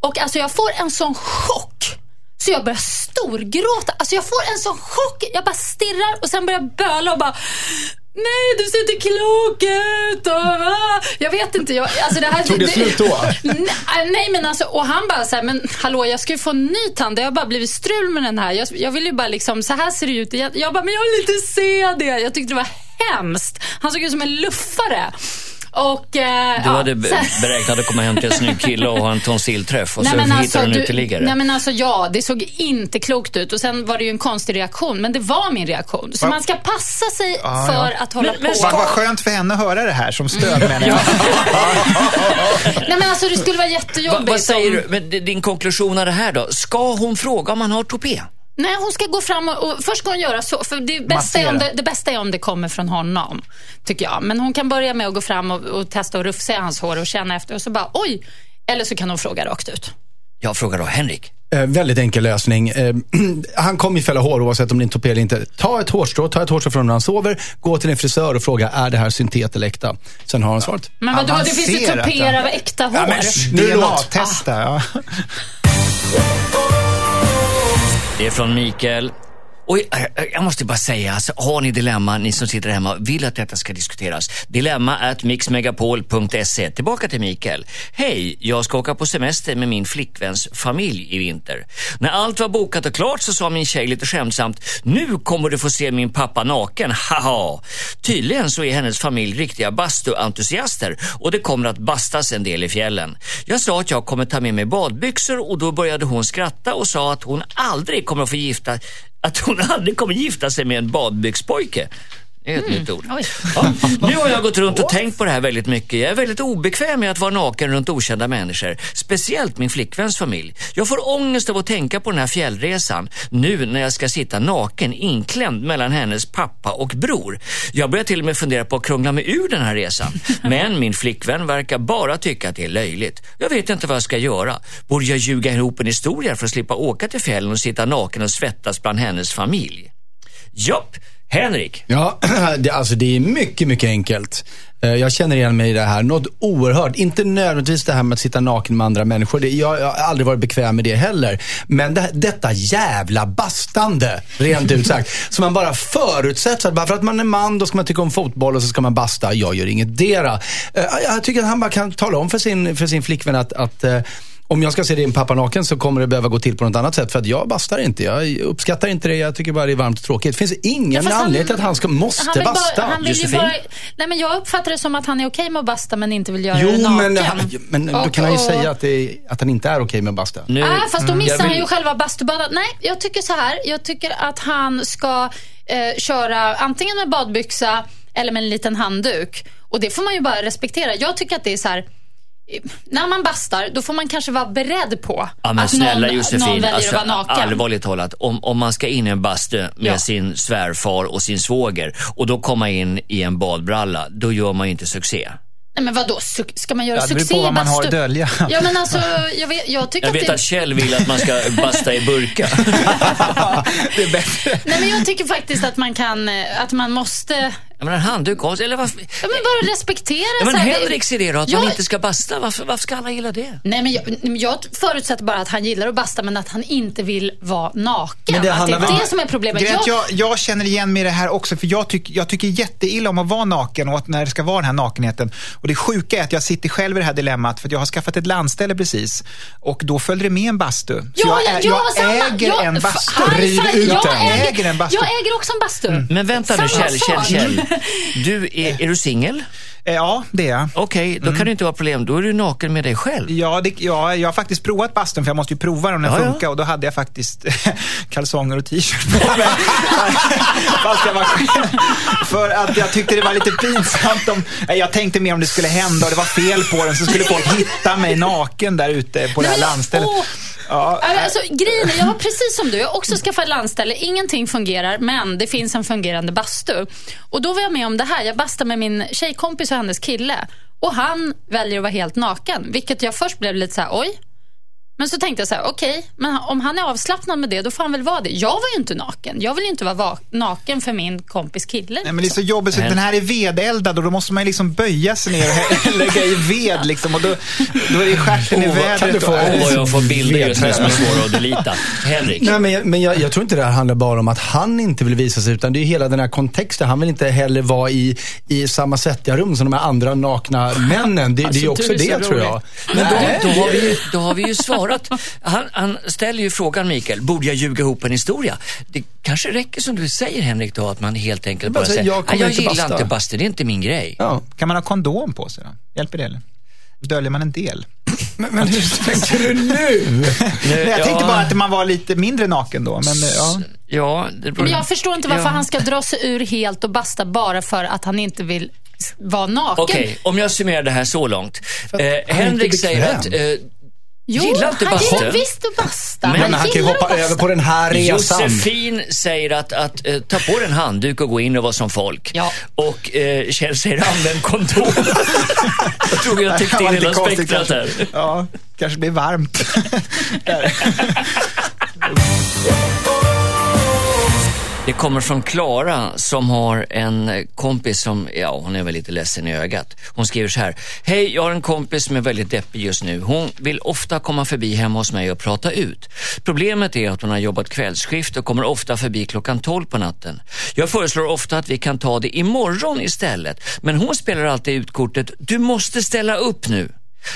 Och alltså jag får en sån chock. Så jag börjar storgråta. Alltså jag får en sån chock. Jag bara stirrar och sen börjar jag böla och bara Nej, du ser inte klok ut. Och, ah. Jag vet inte. Jag, alltså det här, Tog det slut då? Nej, nej men alltså, och han bara så här, men hallå jag ska ju få en ny tand. Det har bara blivit strul med den här. Jag, jag vill ju bara liksom, så här ser det ut. Jag, jag bara, men jag vill inte se det. Jag tyckte det var hemskt. Han såg ut som en luffare. Och, eh, Du ja, hade be- så- beräknat att komma hem till en snygg kille och ha en tonsillträff och så Nej, men hittade du en uteliggare. Nej men alltså ja, det såg inte klokt ut. Och sen var det ju en konstig reaktion, men det var min reaktion. Så Va? man ska passa sig Ja, för ja. att hålla Men- men på. Vad skönt för henne att höra det här som stöd menar jag. Nej men alltså det skulle vara Va, jättejobbigt vad säger om... du? Men din konklusion av det här då? Ska hon fråga om han har tupé? Nej, hon ska gå fram och, och först ska hon göra så. För det bästa, är om det, det bästa är om det kommer från honom, tycker jag. Men hon kan börja med att gå fram och, och testa att rufsa i hans hår och känna efter och så bara oj. Eller så kan hon fråga rakt ut. Jag frågar då Henrik. Eh, väldigt enkel lösning. Eh, han kommer ju fälla hår oavsett om det är en tupé eller inte. Ta ett hårstrå, ta ett hårstrå från när han sover, gå till en frisör och fråga, är det här syntet eller äkta? Sen har han svaret. Men vadå, det finns ju tupéer av äkta hår. Ja, men Nu låt. DNA-testa. Ja. Det är från Mikael. Och eh, eh, jag måste bara säga, alltså, har ni dilemma, ni som sitter hemma, vill att detta ska diskuteras? Dilemma at mixmegapol.se. Tillbaka till Mikael. Hej, jag ska åka på semester med min flickväns familj i vinter. När allt var bokat och klart så sa min tjej lite skämtsamt, nu kommer du få se min pappa naken, haha. Tydligen så är hennes familj riktiga bastuentusiaster och det kommer att bastas en del i fjällen. Jag sa att jag kommer ta med mig badbyxor och då började hon skratta och sa att hon aldrig kommer att få gifta att hon aldrig kommer gifta sig med en badbyxpojke. Det är ett nytt ord. Ja, nu har jag gått runt och tänkt på det här väldigt mycket. Jag är väldigt obekväm med att vara naken runt okända människor. Speciellt min flickväns familj. Jag får ångest av att tänka på den här fjällresan. Nu när jag ska sitta naken inklämd mellan hennes pappa och bror. Jag börjar till och med fundera på att krångla mig ur den här resan. Men min flickvän verkar bara tycka att det är löjligt. Jag vet inte vad jag ska göra. Borde jag ljuga ihop en historia för att slippa åka till fjällen och sitta naken och svettas bland hennes familj? Japp, Henrik. Ja, det, alltså det är mycket, mycket enkelt. Eh, Jag känner igen mig i det här. Något oerhört. Inte nödvändigtvis det här med att sitta naken med andra människor. Det, jag, jag har aldrig varit bekväm med det heller. Men det, detta jävla bastande, rent ut sagt. som man bara förutsätter. att Bara för att man är man, då ska man tycka om fotboll och så ska man basta. Jag gör inget dera. Eh, Jag tycker att han bara kan tala om för sin, för sin flickvän att, att eh, om jag ska se din pappa naken så kommer det behöva gå till på något annat sätt. För att jag bastar inte. Jag uppskattar inte det. Jag tycker bara det är varmt och tråkigt. Det finns ingen han- anledning till att han ska, måste Han basta. bara, han vill bara, nej men jag uppfattar det som att han är okej med att basta men inte vill göra det Jo, naken. men, men då Och- kan han ju och- säga att, det att han inte är okej med att basta. Nu, Ah, fast då missar jag han ju själva bastubadet. Nej, jag tycker så här. Jag tycker att han ska eh, köra antingen med badbyxa eller med en liten handduk. Och det får man ju bara respektera. Jag tycker att det är så här. När man bastar, då får man kanske vara beredd på Ja men att snälla någon, Josefin, någon väljer alltså, att vara naken. allvarligt talat. Om, om man ska in i en bastu med Ja. sin svärfar och sin svåger och då komma in i en badbralla, då gör man ju inte succé. Nej, men vadå, su- ska man göra Ja, det beror succé på i vad man har bastu? att dölja. Ja, men alltså, jag, vet, jag tycker Jag att vet det... att Kjell vill att man ska basta i burka. det är bättre. Nej, men jag tycker faktiskt att man kan, eh, att man måste Jag menar, handduk av sig, eller varför? Ja, men bara respektera. Ja, men Henriks idé då, att Ja. man inte ska basta. Varför, varför ska alla gilla det? Nej, men jag, men jag förutsätter bara att han gillar att basta, men att han inte vill vara naken. Men det att det är det som är problemet. Att Jag, jag, jag känner igen mig i det här också, för jag, tyck, jag tycker jätteilla om att vara naken och att när det ska vara den här nakenheten. Och det sjuka är att jag sitter själv i det här dilemmat, för att jag har skaffat ett landställe precis. Och då följde det med en bastu. Så Ja, jag, ja, ja, jag samma. äger Ja, en bastu. Riv ut jag den. Äger, Äger en bastu. Jag äger också en bastu. Men vänta nu. Kjell. Du, är, är du singel? Eh, Ja, det är jag. Okej, då kan det inte vara problem. Då är du naken med dig själv. Ja, det, ja, jag har faktiskt provat bastun för jag måste ju prova om den Ja, ja. funkar och då hade jag faktiskt kalsonger och t-shirt på mig. Fast jag var själv. För att jag tyckte det var lite pinsamt om, jag tänkte mer om det skulle hända och det var fel på den så skulle folk hitta mig naken där ute på det här landstället. Ja, alltså, alltså, grejen är, jag har precis som du, jag har också skaffat landställe. Ingenting fungerar, men det finns en fungerande bastu. Och då var jag med om det här. Jag bastade med min tjejkompis och hennes kille. Och han väljer att vara helt naken. Vilket jag först blev lite så här, oj. Men så tänkte jag så här, okej, men om han är avslappnad med det, då får han väl vara det. Jag var ju inte naken. Jag vill ju inte vara va- naken för min kompis kille. Nej, men det är så jobbigt, så den här är vedeldad och då måste man liksom böja sig ner och lägga i ved liksom, och då, då är det stjärten i vädret. Åh, vad jag får bilder just nu som är svåra att delita. Henrik? Nej, men jag, men jag, jag tror inte det här handlar bara om att han inte vill visa sig, utan det är hela den här kontexten. Han vill inte heller vara i, i samma svettiga rum som de här andra nakna männen. Det, det är ju också Alltså, det, så tror jag. Men då, då, har det- vi ju, då har vi ju svarat. Han, han ställer ju frågan, Mikael, borde jag ljuga ihop en historia? Det kanske räcker som du säger, Henrik, då, att man helt enkelt bara säger, jag jag, inte gillar basta." inte bastu, det är inte min grej. Ja. Kan man ha kondom på sig då? Hjälper det eller? Döljer man en del? Men, men hur tänker du nu? Nej, jag ja. tänkte bara att man var lite mindre naken då. Men, ja. Ja. Men jag förstår inte varför Ja. han ska dra sig ur helt och basta bara för att han inte vill vara naken. Okej, om jag summerar det här så långt. Att Eh, Henrik säger att eh, Jo, Gillar inte han bastu. gillar visst att basta. Men Men han kan ju hoppa basta. över på den här resan. Josefin säger att, att eh, ta på dig en handduk och gå in och vara som folk. Ja. Och eh, Kjell säger använd kondom. jag tror vi har täckt Det in hela spektrat här. Ja, kanske blir varmt. Det kommer från Klara som har en kompis som, ja hon är väl lite ledsen i ögat. Hon skriver så här. Hej, jag har en kompis som är väldigt deppig just nu. Hon vill ofta komma förbi hemma hos mig och prata ut. Problemet är att hon har jobbat kvällsskift och kommer ofta förbi klockan 12 på natten. Jag föreslår ofta att vi kan ta det imorgon istället. Men hon spelar alltid ut kortet, du måste ställa upp nu.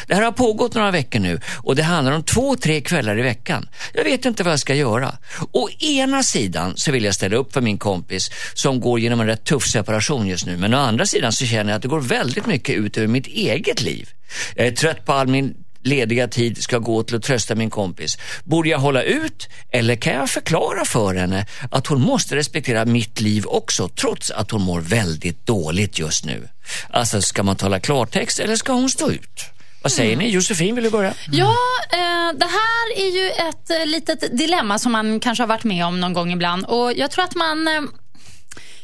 Det här har pågått några veckor nu och det handlar om två, tre kvällar i veckan. Jag vet inte vad jag ska göra. Å ena sidan så vill jag ställa upp för min kompis som går genom en rätt tuff separation just nu. Men å andra sidan så känner jag att det går väldigt mycket ut över mitt eget liv. Jag är trött på all min lediga tid ska gå till att trösta min kompis. Borde jag hålla ut eller kan jag förklara för henne att hon måste respektera mitt liv också trots att hon mår väldigt dåligt just nu? Alltså, ska man tala klartext eller ska hon stå ut? Vad säger ni? Josefin, vill du börja? Ja, eh, det här är ju ett eh, litet dilemma som man kanske har varit med om någon gång ibland. Och Jag tror att man... Eh,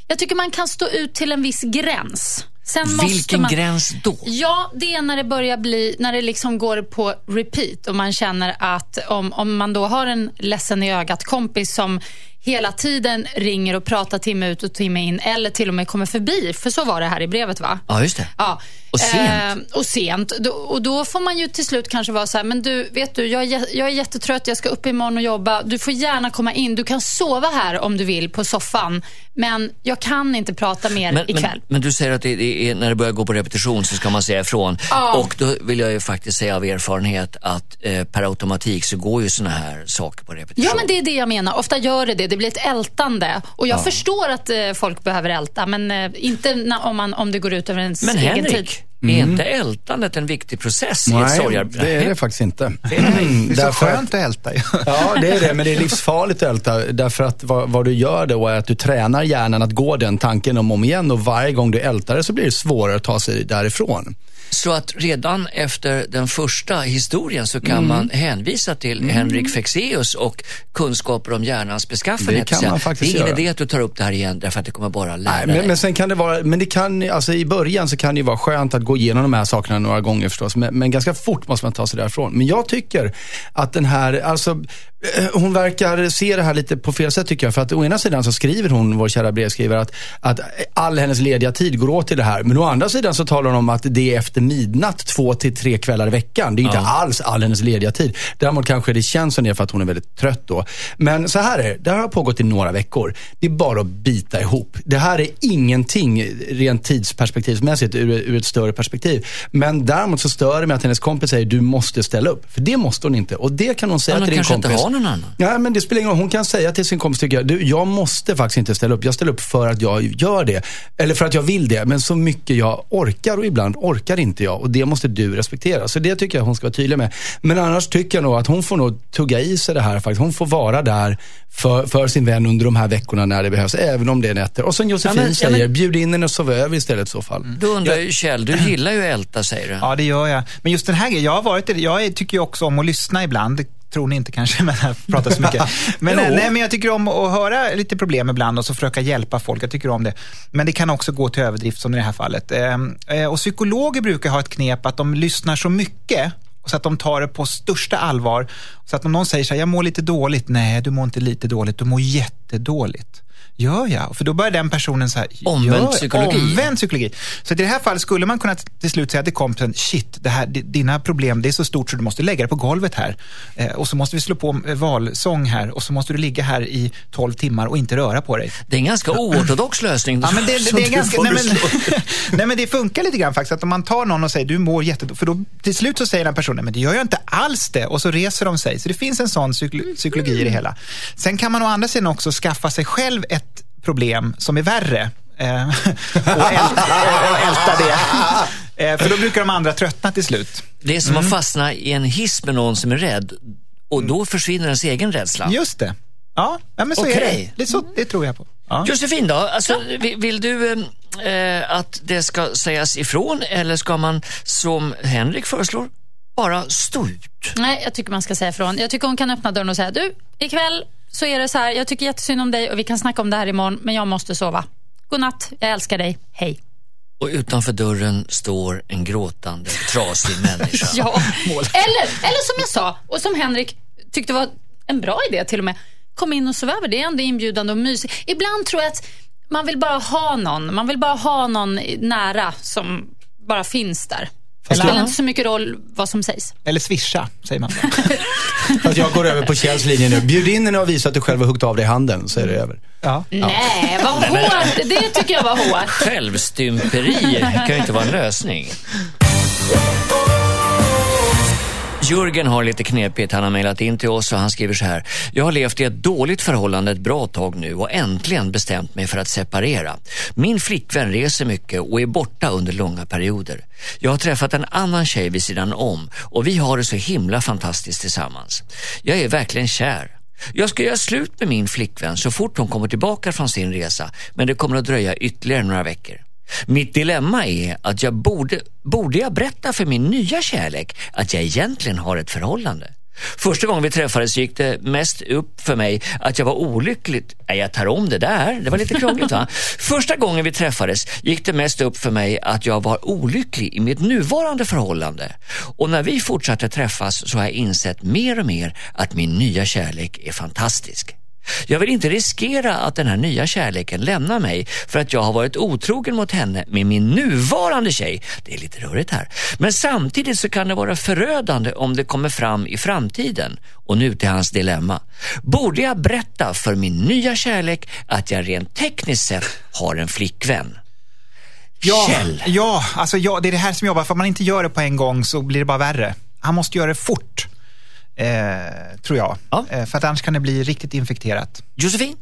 jag tycker man kan stå ut till en viss gräns. Sen Vilken man, gräns då? Ja, det är när det börjar bli, när det liksom går på repeat och man känner att om, om man då har en ledsen i ögat kompis som hela tiden ringer och pratar timme ut och timme in eller till och med kommer förbi, för så var det här i brevet va? Ja, just det. Ja. Och sent. Eh, och sent. Då, och då får man ju till slut kanske vara så här, men du, vet du, jag är, jag är jättetrött, jag ska upp imorgon och jobba. Du får gärna komma in, du kan sova här om du vill på soffan. Men jag kan inte prata mer Men, ikväll. men, men du säger att det är, när det börjar gå på repetition så ska man säga ifrån. Ja. Och då vill jag ju faktiskt säga av erfarenhet att eh, per automatik så går ju såna här saker på repetition. Ja, men det är det jag menar. Ofta gör det det. Det blir ett ältande. Och jag förstår att eh, folk behöver älta, men eh, inte om, man, om det går ut över ens Men egen tid. Henrik, är inte ältandet en viktig process i ett Nej, sorgearbete? det är det faktiskt inte. Det är så Därför att- skönt att älta ju. Ja, det är det, men det är livsfarligt att älta. Därför att vad, vad du gör då är att du tränar hjärnan att gå den tanken om och om igen och varje gång du ältar det så blir det svårare att ta sig därifrån. Så att redan efter den första historien så Mm. kan man hänvisa till Henrik Fexeus och kunskaper om hjärnans beskaffenhet. Det kan man faktiskt Det är ingen göra. idé att du tar upp det här igen därför att det kommer bara lära Nej, dig. men, men sen kan det vara, men det kan, alltså i början så kan det ju vara skönt att gå igenom de här sakerna några gånger förstås. Men, men ganska fort måste man ta sig därifrån. Men jag tycker att den här, alltså hon verkar se det här lite på fel sätt tycker jag. För att å ena sidan så skriver hon, vår kära brevskrivare, att, att all hennes lediga tid går åt till det här. Men å andra sidan så talar hon om att det är efter midnatt två till tre kvällar i veckan. Det är ja. inte alls all hennes lediga tid. Däremot kanske det känns som det för att hon är väldigt trött då. Men så här är det, det här har pågått i några veckor. Det är bara att bita ihop. Det här är ingenting rent tidsperspektivsmässigt ur, ur ett större perspektiv. Men däremot så stör det mig att hennes kompis säger du måste ställa upp. För det måste hon inte. Och det kan hon säga till din kompis någon annan? Ja, men det spelar ingen roll. Hon kan säga till sin kompis, tycker jag, du, jag måste faktiskt inte ställa upp. Jag ställer upp för att jag gör det. Eller för att jag vill det. Men så mycket jag orkar och ibland orkar inte jag. Och det måste du respektera. Så det tycker jag hon ska vara tydlig med. Men annars tycker jag nog att hon får nog tugga i sig det här faktiskt. Hon får vara där för, för sin vän under de här veckorna när det behövs. Även om det är nätter. Och som Josefin ja, men, säger, ja, men... bjud in henne och sov över istället i så fall. Då undrar ju Kjell, du gillar ju älta säger du. Ja, det gör jag. Men just den här grejen, jag har varit jag tycker ju också om att lyssna ibland tror ni inte kanske, men jag pratar så mycket. Men, nej, men jag tycker om att höra lite problem ibland och så försöka hjälpa folk. Jag tycker om det. Men det kan också gå till överdrift som i det här fallet. Ehm, eh, och psykologer brukar ha ett knep att de lyssnar så mycket så att de tar det på största allvar. Så att om någon säger så här, jag mår lite dåligt. Nej, du mår inte lite dåligt, du mår jättedåligt. Gör jag? För då börjar den personen så här, omvänd psykologi. Omvänd psykologi. Så i det här fallet skulle man kunna till slut säga till kompisen, shit, det här, dina problem det är så stort så du måste lägga det på golvet här. Eh, och så måste vi slå på eh, valsång här och så måste du ligga här i 12 timmar och inte röra på dig. Det är en ganska oortodox lösning. Ja, men det, det, det är ganska, nej, men, nej, men det funkar lite grann faktiskt. Att om man tar någon och säger, du mår jättedåligt. För då till slut så säger den personen, men det gör jag inte alls det. Och så reser de sig. Så det finns en sån psykologi i det hela. Sen kan man å andra sidan också skaffa sig själv ett problem som är värre eh, och, älta, och älta det. Eh, för då brukar de andra tröttna till slut. Det är som mm. att fastna i en hiss med någon som är rädd och då försvinner ens egen rädsla. Just det. Ja, men så okay. är det. Det, så, det tror jag på. Ja. Josefin då, alltså, vill, vill du eh, att det ska sägas ifrån eller ska man som Henrik föreslår bara stå ut? Nej, jag tycker man ska säga ifrån. Jag tycker hon kan öppna dörren och säga du, ikväll så är det så här, jag tycker jättesynd om dig och vi kan snacka om det här imorgon, men jag måste sova. Godnatt, jag älskar dig, hej. Och utanför dörren står en gråtande, trasig människa. ja, eller, eller som jag sa, och som Henrik tyckte var en bra idé till och med. Kom in och sov över, det är ändå inbjudande och mysigt. Ibland tror jag att man vill bara ha någon, man vill bara ha någon nära som bara finns där. Det spelar inte så mycket roll vad som sägs. Eller swisha, säger man. Fast jag går över på Kjells linje nu. Bjud in henne och visa att du själv har huggit av dig handen, så är det över. Ja. Nej, vad hårt. Det tycker jag var hårt. Självstymperi kan ju inte vara en lösning. Jörgen har lite knepigt. Han har mejlat in till oss och han skriver så här. Jag har levt i ett dåligt förhållande ett bra tag nu och äntligen bestämt mig för att separera. Min flickvän reser mycket och är borta under långa perioder. Jag har träffat en annan tjej vid sidan om och vi har det så himla fantastiskt tillsammans. Jag är verkligen kär. Jag ska göra slut med min flickvän så fort hon kommer tillbaka från sin resa men det kommer att dröja ytterligare några veckor. Mitt dilemma är att jag borde, borde jag berätta för min nya kärlek att jag egentligen har ett förhållande? Första gången vi träffades gick det mest upp för mig att jag var olycklig. Nej, jag tar om det där. Det var lite krångligt va? Första gången vi träffades gick det mest upp för mig att jag var olycklig i mitt nuvarande förhållande. Och när vi fortsatte träffas så har jag insett mer och mer att min nya kärlek är fantastisk. Jag vill inte riskera att den här nya kärleken lämnar mig för att jag har varit otrogen mot henne med min nuvarande tjej. Det är lite rörigt här. Men samtidigt så kan det vara förödande om det kommer fram i framtiden. Och nu till hans dilemma. Borde jag berätta för min nya kärlek att jag rent tekniskt sett har en flickvän? Ja, Kjell. ja, alltså ja, det är det här som jobbar. För om man inte gör det på en gång så blir det bara värre. Han måste göra det fort. Eh, tror jag. Ja. Eh, för att annars kan det bli riktigt infekterat. Josefin?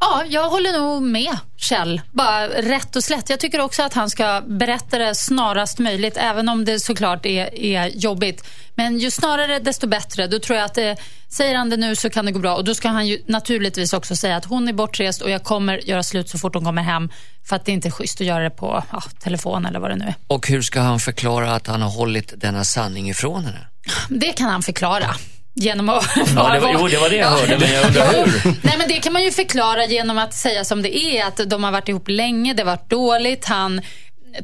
Ja, jag håller nog med Kjell. Bara rätt och slätt. Jag tycker också att han ska berätta det snarast möjligt, även om det såklart är, är jobbigt. Men ju snarare desto bättre. Då tror jag att det, säger han det nu så kan det gå bra. Och då ska han ju naturligtvis också säga att hon är bortrest och jag kommer göra slut så fort hon kommer hem. För att det inte är schysst att göra det på ja, telefon eller vad det nu är. Och hur ska han förklara att han har hållit denna sanning ifrån henne? Det kan han förklara. Genom att ja, det var, jo, det var det jag hörde, men jag undrar hur. Nej, men det kan man ju förklara genom att säga som det är. Att de har varit ihop länge, det har varit dåligt. Han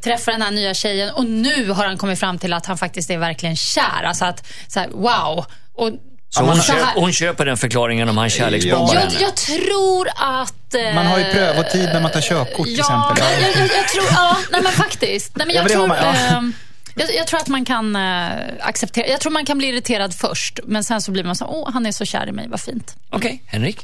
träffar den här nya tjejen och nu har han kommit fram till att han faktiskt är verkligen kär. Alltså att, så här, wow. Och Så hon, man- Så här- köp, hon köper den förklaringen om han kärleksbombar Ja. Jag, henne. jag tror att... eh, Man har ju prövotid när man tar körkort, till ja, exempel. Jag, jag, jag tror, ja, nej men faktiskt. Nej, men Ja, jag, men det har tror, man, ja. ehm, jag, jag tror att man kan eh, acceptera. Jag tror man kan bli irriterad först, men sen så blir man så åh, han är så kär i mig, vad fint. Okej, Henrik?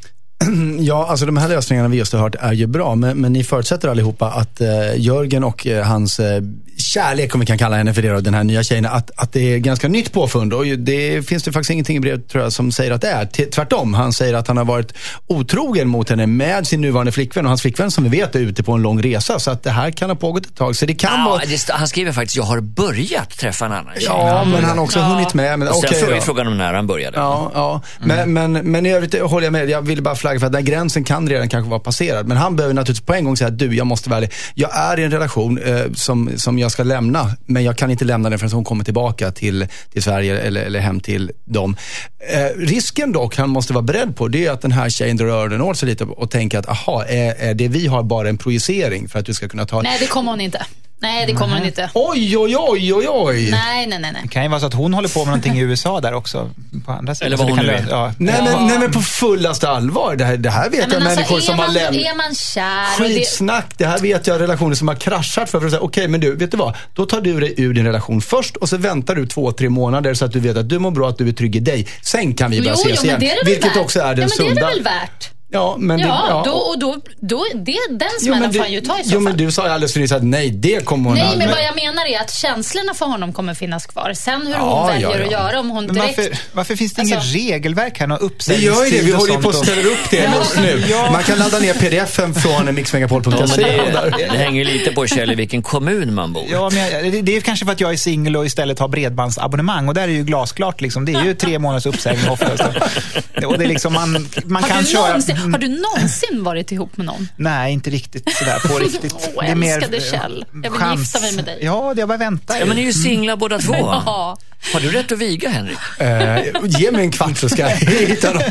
Ja, alltså de här lösningarna vi just har hört är ju bra, men, men ni förutsätter allihopa att eh, Jörgen och eh, hans eh, kärlek, om vi kan kalla henne för det, då, den här nya tjejen, att, att det är ganska nytt påfund. Och det finns det faktiskt ingenting i brevet tror jag, som säger att det är. T- Tvärtom, han säger att han har varit otrogen mot henne med sin nuvarande flickvän och hans flickvän som vi vet är ute på en lång resa. Så att det här kan ha pågått ett tag. Så det kan Ja, vara... det, han skriver faktiskt, jag har börjat träffa en annan tjej. Ja, men han har också hunnit med. Men, Och sen frågar då. frågan om när han började. Ja, ja. Men, men, men i övrigt håller jag med. Jag ville bara flagga för att den här gränsen kan redan kanske vara passerad. Men han behöver naturligtvis på en gång säga att du, jag måste vara ärlig. Jag är i en relation eh, som, som jag jag ska lämna, men jag kan inte lämna den förrän hon kommer tillbaka till, till Sverige eller, eller hem till dem. Eh, risken dock han måste vara beredd på, det är att den här tjejen drar öronen åt sig lite och tänker att, aha, är, är det vi har bara en projicering för att du ska kunna ta... Nej, det kommer hon inte. Nej, det kommer hon inte. Oj, oj, oj, oj, oj. Nej, nej, nej. nej. Det kan ju vara så att hon håller på med någonting i USA där också. På andra sidan. Eller Så vad det hon kan nu är. ja. Nej, men, nej men på fullaste allvar. Det här, det här vet Nej, jag men människor alltså, som är, har man, lämnat. är man kär och det, Skitsnack, det här vet jag relationer som har kraschat för, för att säga, okej men du, vet du vad? Då tar du dig ur din relation först och så väntar du två, tre månader så att du vet att du mår bra, att du är trygg i dig. Sen kan vi börja Jo, jo, ses men igen. det är det väl Vilket värt. också är den ja, men sunda. det är det väl värt? Ja, men det, Ja, Då, och då, då, det, den smällen men får han ju du, ta i så jo, men fall. du sa ju alldeles nyss att nej, det kommer hon Nej, men vad jag menar är att känslorna för honom kommer finnas kvar. Sen hur Ja, hon väljer ja, ja. att göra, om hon Men direkt... varför, varför finns det inget Alltså- regelverk här? Någon Vi uppsägningstid gör ju det, vi och håller ju på att och- ställa upp det just nu. Man kan ladda ner pdfen från mixmegapol.se. Ja, men det, det hänger ju lite på Kjell i vilken kommun man bor. Ja, men jag, det, det är kanske för att jag är singel och istället har bredbandsabonnemang och där är ju glasklart. Liksom. Det är ju tre månaders uppsägning oftast. Och det är liksom, man, man har, kan du köra... någonsin, har du någonsin varit ihop med någon? Nej, inte riktigt sådär på riktigt. Åh, älskade eh, Kjell. Jag vill chans. gifta mig med dig. Ja, det jag bara väntar. Ja, men ni är ju singlar båda två. Ja. Har du rätt att viga, Henrik? Eh, ge mig en kvart så ska jag hitta dem.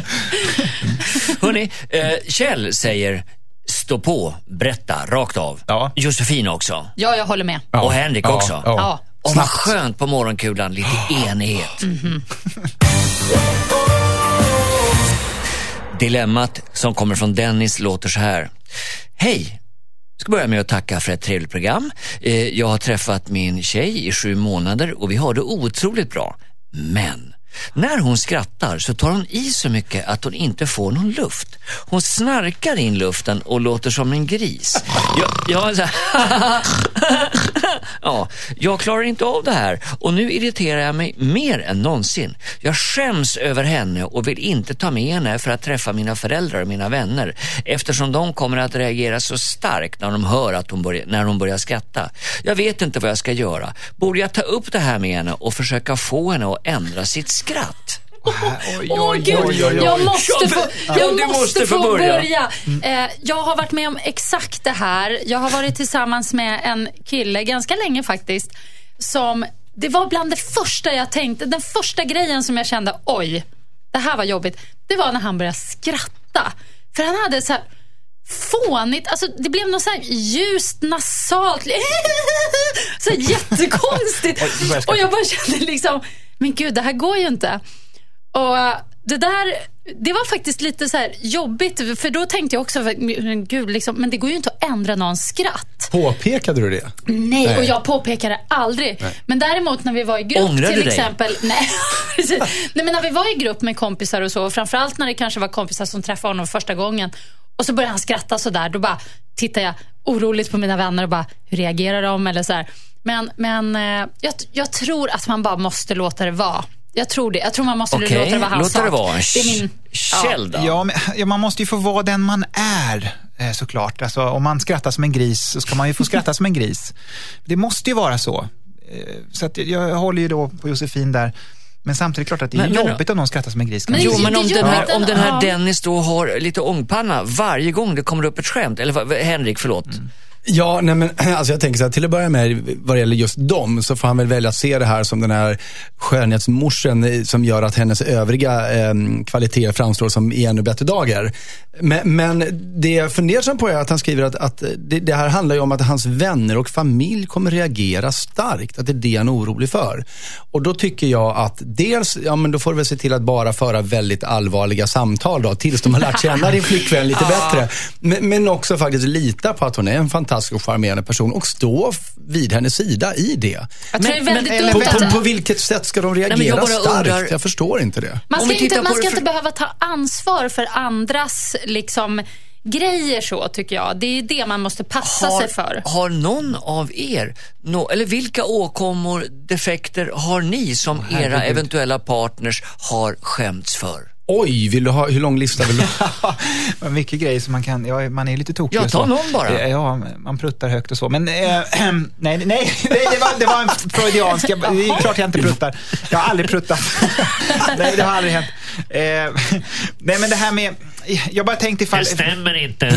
Hörrni, eh, Kjell säger stå på, berätta, rakt av. Ja. Josefin också. ja, jag håller med. Och Henrik Ja, också. ja. Ja. Och vad skönt på morgonkulan, lite enighet. Dilemmat som kommer från Dennis låter så här. Hej! Jag ska börja med att tacka för ett trevligt program. Eh, jag har träffat min tjej i sju månader och vi har det otroligt bra. Men när hon skrattar så tar hon i så mycket att hon inte får någon luft. Hon snarkar in luften och låter som en gris. Jag, jag, så här, ja, jag klarar inte av det här och nu irriterar jag mig mer än någonsin. Jag skäms över henne och vill inte ta med henne för att träffa mina föräldrar och mina vänner eftersom de kommer att reagera så starkt när de hör att hon börjar, när hon börjar skratta. Jag vet inte vad jag ska göra. Borde jag ta upp det här med henne och försöka få henne att ändra sitt skratt? Åh gud, jag måste få, ja, jag du måste måste få börja. börja. Eh, jag har varit med om exakt det här. Jag har varit tillsammans med en kille, ganska länge faktiskt, som, det var bland det första jag tänkte, den första grejen som jag kände, oj, det här var jobbigt. Det var när han började skratta. För han hade så här fånigt, alltså det blev något så här ljust nasalt, så jättekonstigt. Och jag bara kände liksom, men gud det här går ju inte. Och det där, det var faktiskt lite så här jobbigt, för då tänkte jag också, men gud, liksom, men det går ju inte att ändra någons skratt. Påpekade du det? Nej, Nej. och jag påpekade aldrig. Men däremot när vi var i grupp Ångrar till du dig? exempel. Nej, precis. nej, men när vi var i grupp med kompisar och så, och framförallt när det kanske var kompisar som träffade honom första gången. Och så började han skratta sådär, då bara tittar jag oroligt på mina vänner och bara, hur reagerar de? Eller så här. Men, men eh, jag, jag tror att man bara måste låta det vara. Jag tror det. Jag tror man måste Okej, låta det vara hans låt det vara. Det är min, då? Ja, men, ja, man måste ju få vara den man är eh, såklart. Alltså, om man skrattar som en gris så ska man ju få skratta som en gris. Det måste ju vara så. Eh, Så att jag håller ju då på Josefin där. Men samtidigt klart att det är Men- men- jobbigt om någon skrattar som en gris. Men. Jo, det- men om det den, här, om en- den här. Dennis då har lite ångpanna varje gång det kommer upp ett skämt, eller Henrik, förlåt. Ja, nej men alltså jag tänker så här, till att börja med vad det gäller just dem så får han väl välja att se det här som den här skönhetsmorsen som gör att hennes övriga eh, kvaliteter framstår som i ännu bättre dagar. Men, men det jag funderar på är att han skriver att, att det, det, här handlar ju om att hans vänner och familj kommer reagera starkt. Att det är det han är orolig för. Och då tycker jag att dels, ja men då får du väl se till att bara föra väldigt allvarliga samtal då, tills de har lärt känna din flickvän lite bättre. Men, men också faktiskt lita på att hon är en fantastisk och charmerande person och stå vid hennes sida i det. Men- det men- dumt På, på, på vilket sätt ska de reagera men jag starkt? undrar- Jag förstår inte det. Man ska, inte, man ska för- inte behöva ta ansvar för andras liksom, grejer så, tycker jag. Det är det man måste passa sig för. har någon av er, nå- eller vilka åkommor, defekter har ni som era eventuella partners har skämts för? Oj, vill du ha, hur lång lista vill du ha? Vad mycket grejer som man kan, ja, man är lite tokig Ja, ta någon bara. Eh, Ja, man pruttar högt och så. Men eh, nej, nej, nej, det var, det var en freudiansk, jag- det är klart jag inte pruttar. Jag har aldrig pruttat. nej, det har aldrig hänt. Eh, nej, men det här med, jag bara tänkte ifall... stämmer inte.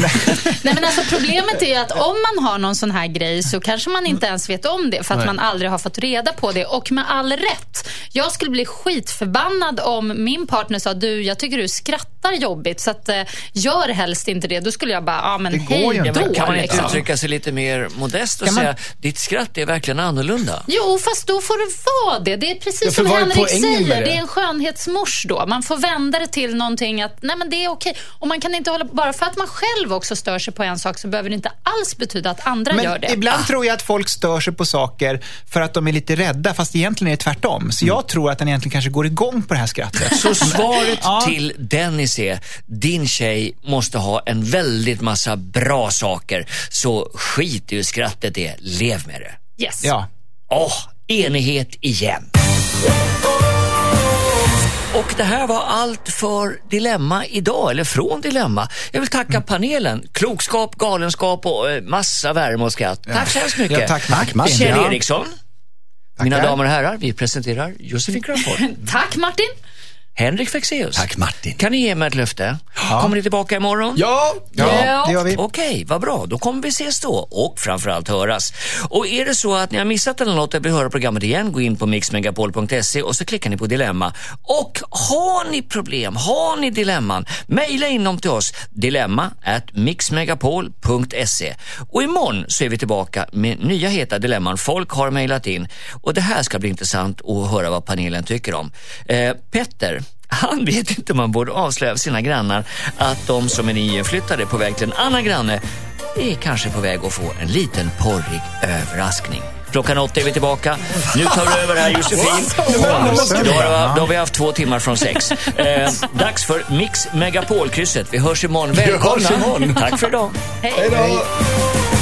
Nej, men alltså, problemet är ju att om man har någon sån här grej så kanske man inte ens vet om det för att man aldrig har fått reda på det. Och med all rätt. Jag skulle bli skitförbannad om min partner sa du, jag tycker du skrattar jobbigt så att, eh, gör helst inte det. Då skulle jag bara, ja men Det går hej då. kan man inte liksom. uttrycka sig lite mer modest och Kan man- säga ditt skratt är verkligen annorlunda? Jo, fast då får det vara det. Det är precis Ja, som Henrik säger. det? Det är en skönhetsmors då. Man får vända det till någonting att nej men det är okej. Och man kan inte hålla Bara för att man själv också stör sig på en sak så behöver det inte alls betyda att andra Men gör det. ibland tror jag att folk stör sig på saker för att de är lite rädda, fast egentligen är det tvärtom. Så jag tror att den egentligen kanske går igång på det här skrattet. Så svaret Ja. till Dennis är, din tjej måste ha en väldigt massa bra saker, så skit i hur skrattet är, lev med det. Yes. Ja. Åh, enighet igen. Och det här var allt för Dilemma idag, eller från Dilemma. Jag vill tacka panelen. Klokskap, galenskap och eh, massa värme och skratt. Tack så hemskt mycket. Ja, tack, Martin. Martin. Kjell. Eriksson. Mina Tackar. damer och herrar, vi presenterar Josefin Crafoord. Tack Martin. Henrik Fexeus. Tack Martin. Kan ni ge mig ett löfte? Kommer ni tillbaka imorgon? Ja, Ja, det gör vi. Okej, vad bra. Då kommer vi ses då och framförallt höras. Och är det så att ni har missat eller något och vill höra programmet igen, gå in på mixmegapol.se och så klickar ni på dilemma. Och har ni problem, har ni dilemman, mejla in dem till oss. Dilemma at mixmegapol.se. Och imorgon så är vi tillbaka med nya heta dilemman folk har mejlat in. Och det här ska bli intressant att höra vad panelen tycker om. Eh, Petter, han vet inte om man borde avslöja för sina grannar att de som är nyinflyttade på väg till en annan granne är kanske på väg att få en liten porrig överraskning. Klockan åtta är vi tillbaka. Nu tar du över här Josefin. Då har, då har vi haft två timmar från sex. Eh, dags för Mix Megapol-krysset. Vi hörs imorgon. Välkomna. hörs imorgon. Tack för idag. hej då.